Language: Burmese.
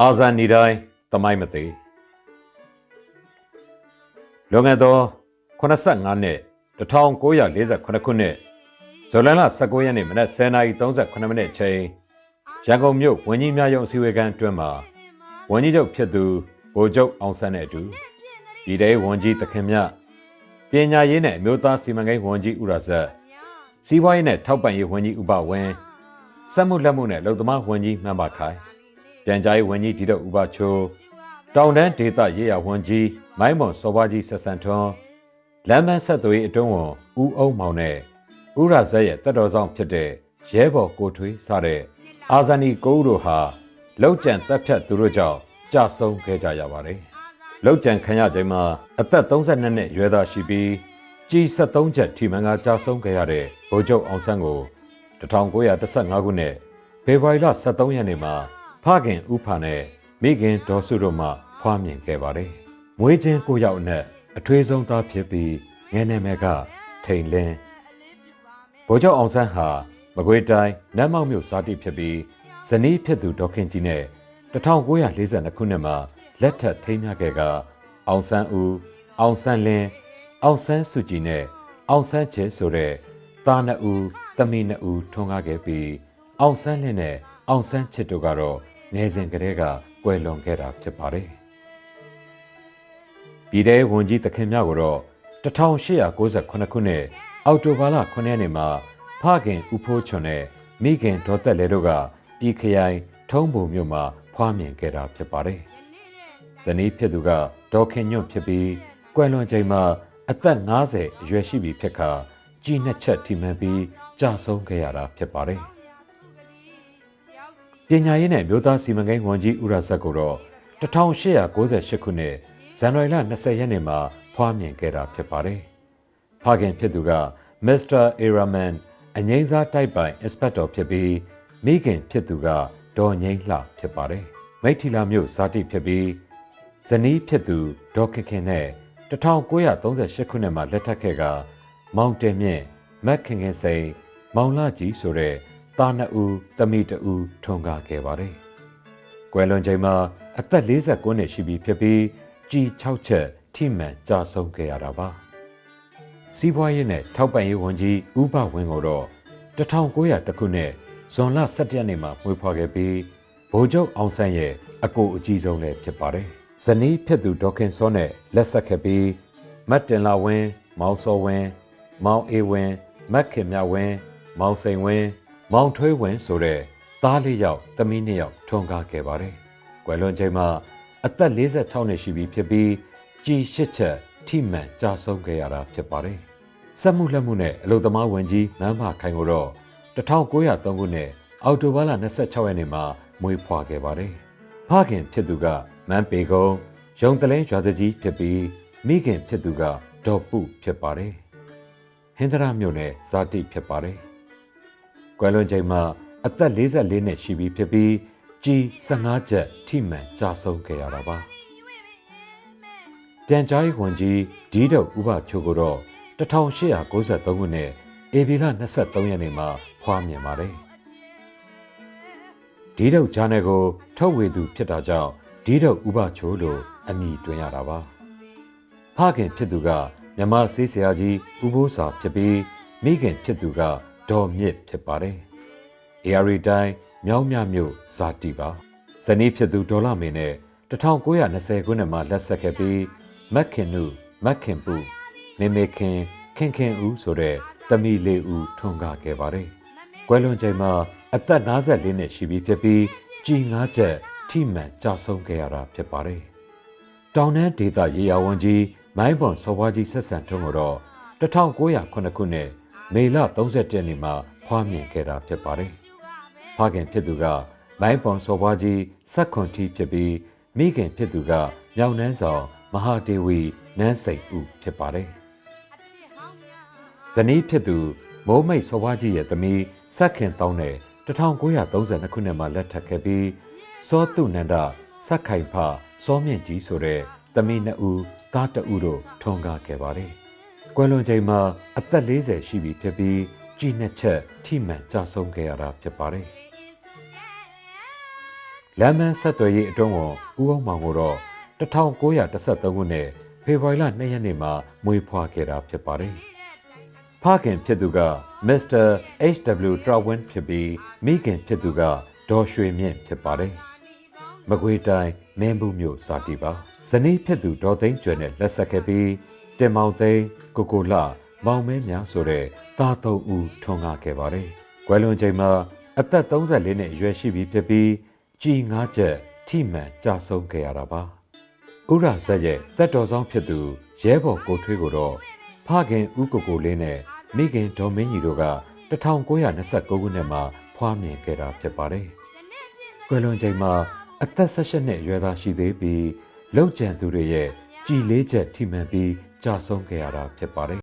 အာဇန်နီတိုင်းတမိုင်းမသေးလွန်ခဲ့သော85နှစ်1948ခုနှစ်ဇွန်လ19ရက်နေ့မနက်10:38မိနစ်အချိန်ရန်ကုန်မြို့ဝင်းကြီးများရုံအစည်းအဝေးခန်းအတွင်းမှာဝင်းကြီးချုပ်ဖြစ်သူဗိုလ်ချုပ်အောင်ဆန်းနဲ့အတူဒီတဲဝင်းကြီးသခင်မြပညာရေးနဲ့အမျိုးသားစီမံကိန်းဝင်းကြီးဦးရဇက်စီးပွားရေးနဲ့ထောက်ပံ့ရေးဝင်းကြီးဥပဝင်းစက်မှုလက်မှုနဲ့လုံသမားဝင်းကြီးမှန်ပါခိုင် ပြန်ကြားရေးဝန်ကြီးဒီတော့ဥပချိုတောင်တန်းဒေသရေးရဝန်ကြီးမိုင်းမွန်စောပါကြီးဆက်ဆန်ထွန်းလမ်းမဆက်သွေးအတွင်းဝန်ဦးအောင်မောင်နဲ့ဥရဇက်ရဲ့တက်တော်ဆောင်ဖြစ်တဲ့ရဲဘော်ကိုထွေးစတဲ့အာဇာနည်ကိုဦးတို့ဟာလောက်ကျန်တက်ဖြတ်သူတို့ကြောင့်ကြာဆုံးခဲ့ကြရပါတယ်။လောက်ကျန်ခံရချိန်မှာအသက်32နှစ်ရွယ်သားရှိပြီးကြီး73ချက်ထိမှန်ကကြာဆုံးခဲ့ရတဲ့ဗိုလ်ချုပ်အောင်ဆန်းကို1915ခုနှစ်ဖေဖော်ဝါရီလ23ရက်နေ့မှာ ဖခင်ဥဖာနဲ့မိခင်ဒေါ်စုတို့မှဖွားမြင်ခဲ့ပါတယ်။မွေးချင်းကိုရောက်အနက်အထွေးဆုံးသားဖြစ်ပြီးငယ်နေမဲ့ကထိန်လင်းဗိုလ်ချုပ်အောင်ဆန်းဟာမကွေးတိုင်းနတ်မောက်မြို့ဇာတိဖြစ်ပြီးဇနီးဖြစ်သူဒေါခင်ကြီးနဲ့1942ခုနှစ်မှာလက်ထပ်ထိမ်းမြခဲ့ကအောင်ဆန်းဦးအောင်ဆန်းလင်းအောင်ဆန်းစုကြည်နဲ့အောင်ဆန်းချေဆိုတဲ့သားနှစ်ဦးသမီးနှစ်ဦးထွန်းကားခဲ့ပြီးအောင်ဆန်းလင်းနဲ့အောင်ဆန်းချစ်တို့ကတော့ ငယ်စဉ်ကတည်းကကွယ်လွန်ခဲ့တာဖြစ်ပါတယ်။ပြည်ထဲဝန်ကြီးသခင်မြကိုတော့1898ခုနှစ်အောက်တိုဘာလ9ရက်နေ့မှာဖခင်ဦးဖိုးချွန်နဲ့မိခင်ဒေါ်သက်လဲတို့ကပြည်ခရိုင် ထုံးပုံမြို့မှာဖွားမြင်ခဲ့တာဖြစ်ပါတယ်။ဇနီးဖြစ်သူကဒေါ်ခင်ညွန့်ဖြစ်ပြီးကွယ်လွန်ချိန်မှာအသက်50အရွယ်ရှိပြီဖြစ်ခါကြီးနှစ်ချက်ထိမှန်ပြီးကြာဆုံးခဲ့ရတာဖြစ်ပါတယ်။ ပညာရေးနဲ့မြို့သားစီမံကိန်းဝန်ကြီးဦးရဇက်ကိုတော့1898ခုနှစ်ဇန်နဝါရီလ20ရက်နေ့မှာဖွားမြင်ခဲ့တာဖြစ်ပါတယ်။ဖခင်ဖြစ်သူကမစ္စတာအေရာမန်အငိမ့်စားတိုက်ပိုင်အင်စပက်တော်ဖြစ်ပြီးမိခင်ဖြစ်သူကဒေါ်ငိမ့်လှဖြစ်ပါတယ်။မိထီလာမြို့ဇာတိဖြစ်ပြီးဇနီးဖြစ်သူဒေါ်ခင်ခင်နဲ့1938ခုနှစ်မှာလက်ထပ်ခဲ့ကမောင်တင်မြင့်မက်ခင်ခင်စိန်မောင်လာကြီးဆိုတဲ့ သားနှစ်ဦးသမီးတဦးထွန်းကားခဲ့ပါတယ်။ကွယ်လွန်ချိန်မှာအသက်49နှစ်ရှိပြီဖြစ်ပြီးကြီး6ချက်ထိမှန်ကြာဆုံးခဲ့ရတာပါ။စီးပွားရေးနဲ့ထောက်ပံ့ရေးဝန်ကြီးဦးဘဝင်းကိုတော့1900ခုနှစ်ဇွန်လ17ရက်နေ့မှာမွေးဖွားခဲ့ပြီးဗိုလ်ချုပ်အောင်ဆန်းရဲ့အကိုအကြီးဆုံးလည်းဖြစ်ပါတယ်။ဇနီးဖြစ်သူဒေါက်ခင်စောနဲ့လက်ဆက်ခဲ့ပြီးမတ်တင်လာဝင်းမောင်စောဝင်းမောင်အေဝင်းမက်ခင်မြဝင်းမောင်စိန်ဝင်း မောင်ထွေးဝင်းဆိုတဲ့သားလေးယောက်သမီးနှစ်ယောက်ထွန်းကားခဲ့ပါတယ်။ကွယ်လွန်ချိန်မှာအသက်46နှစ်ရှိပြီဖြစ်ပြီးကြီးရှစ်ချက်ထိမှန်ကြာဆုံးခဲ့ရတာဖြစ်ပါတယ်။စက်မှုလက်မှုနဲ့အလုပ်သမားဝန်ကြီးမန်းမခိုင်ကိုတော့1903ခုနှစ်အောက်တိုဘာလ26ရက်နေ့မှာမွေးဖွားခဲ့ပါတယ်။ဖခင်ဖြစ်သူကမန်းပေကုံရုံတလင်းရွာတကြီးဖြစ်ပြီးမိခင်ဖြစ်သူကဒေါ်ပုဖြစ်ပါတယ်။ဟင်္ဒရာမြို့နယ်ဇာတိဖြစ်ပါတယ်။ ကွယ်လွန်ချိန်မှာအသက်44နှစ်ရှိပြီဖြစ်ပြီးကြီး15ချက်ထိမှန်ကြာဆုံးခဲ့ရတာပါ။ပြန်ကြားရေးဝန်ကြီးဒီဒုတ်ဥပချိုကိုတော့1893ခုနှစ်ဧပြီလ23ရက်နေ့မှာဖွားမြင်ပါတယ်။ဒီဒုတ်ဂျာနယ်ကို ထုတ်ဝေသူဖြစ်တာကြောင့်ဒီဒုတ်ဥပချိုလို့အမည်တွင်ရတာပါ။ဖခင်ဖြစ်သူကမြမဆေးဆရာကြီးဦးဘိုးစာဖြစ်ပြီးမိခင်ဖြစ်သူက ဒေါ်မြင့်ဖြစ်ပါတယ်။ AR တိုင်းမြောင်းမြမြို့ဇာတိပါ။ဇနီးဖြစ်သူဒေါ်လာမင်းနဲ့1920ခုနှစ်မှာလက်ဆက်ခဲ့ပြီးမက်ခင်နုမက်ခင်ပူမေမေခင်ခင်ခင်ဦးဆိုတဲ့သမီးလေးဦးထွန်းကားခဲ့ပါတယ်။ကွယ်လွန်ချိန်မှာအသက်54နှစ်ရှိပြီဖြစ်ပြီးကြီးငါးချက်ထိမှန်ကြာဆုံးခဲ့ရတာဖြစ်ပါတယ်။တောင်တန်းဒေသရေယာဝန်ကြီးမိုင်းပွန်စော်ဘွားကြီးဆက်ဆံထုံးကိုတော့1909ခုနှစ် မေလ31ရက်နေ့မှာဖွားမြင်ခဲ့တာဖြစ်ပါတယ်။ဖခင်ဖြစ်သူကမိုင်းပွန်စော်ဘွားကြီးစက်ခွန်တီဖြစ်ပြီးမိခင်ဖြစ်သူကမြောင်နှန်းဆောင်မဟာဒေဝီနန်းစိတ်ဦးဖြစ်ပါတယ်။ဇနီးဖြစ်သူမိုးမိတ်စော်ဘွားကြီးရဲ့သမီးစက်ခင်တောင်းတဲ့1932ခုနှစ်မှာလက်ထပ်ခဲ့ပြီးစောတုနန္ဒစက်ခိုင်ဖစောမြင့်ကြီးဆိုတဲ့သမီးနှစ်ဦးသားတဦးတို့ထွန်းကားခဲ့ပါတယ်။ ကွယ်လွန်ချိန်မှာအသက်40ရှိပြီဖြစ်ပြီးကြီးနှစ်ချက်ထိမှန်ကြဆုံးခဲ့ရတာဖြစ်ပါတယ်။လမ်းမန်းဆက်သွယ်ရေးအတွင်းဝန်ဦးအောင်မောင်ကိုတော့1913ခုနှစ်ဖေဖော်ဝါရီလ2ရက်နေ့မှာမွေးဖွားခဲ့တာဖြစ်ပါတယ်။ဖခင်ဖြစ်သူကမစ္စတာ H.W. Trawin ဖြစ်ပြီးမိခင်ဖြစ်သူကဒေါ်ရွှေမြင့်ဖြစ်ပါတယ်။မကွေးတိုင်းမင်းဘူးမြို့စာတီပါဇနီးဖြစ်သူဒေါ်သိန်းကျွယ်နဲ့လက်ဆက်ခဲ့ပြီး တင်မောင်သိန်းကိုကိုလှမောင်မဲများဆိုတဲ့သားသုံးဦးထွန်းကားခဲ့ပါတယ်။ကွယ်လွန်ချိန်မှာအသက်34နှစ်အရွယ်ရှိပြီဖြစ်ပြီးကြီးငါးချက်ထိမှန်ကြဆုံးခဲ့ရတာပါ။ဥရဇက်ရဲ့တက်တော်ဆောင်ဖြစ်သူရဲဘော်ကိုထွေးကိုတော့ဖခင်ဦးကိုကိုလေးနဲ့မိခင်ဒေါ်မင်းကြီးတို့က1929ခုနှစ်မှာဖွားမြင်ခဲ့တာဖြစ်ပါတယ်။ကွယ်လွန်ချိန်မှာအသက်16နှစ်အရွယ်သားရှိသေးပြီးလောက်ကျန်သူတွေရဲ့ကြည်လေးချက်ထိမှန်ပြီး ကြာဆုံးခဲ့ရတာဖြစ်ပါတယ်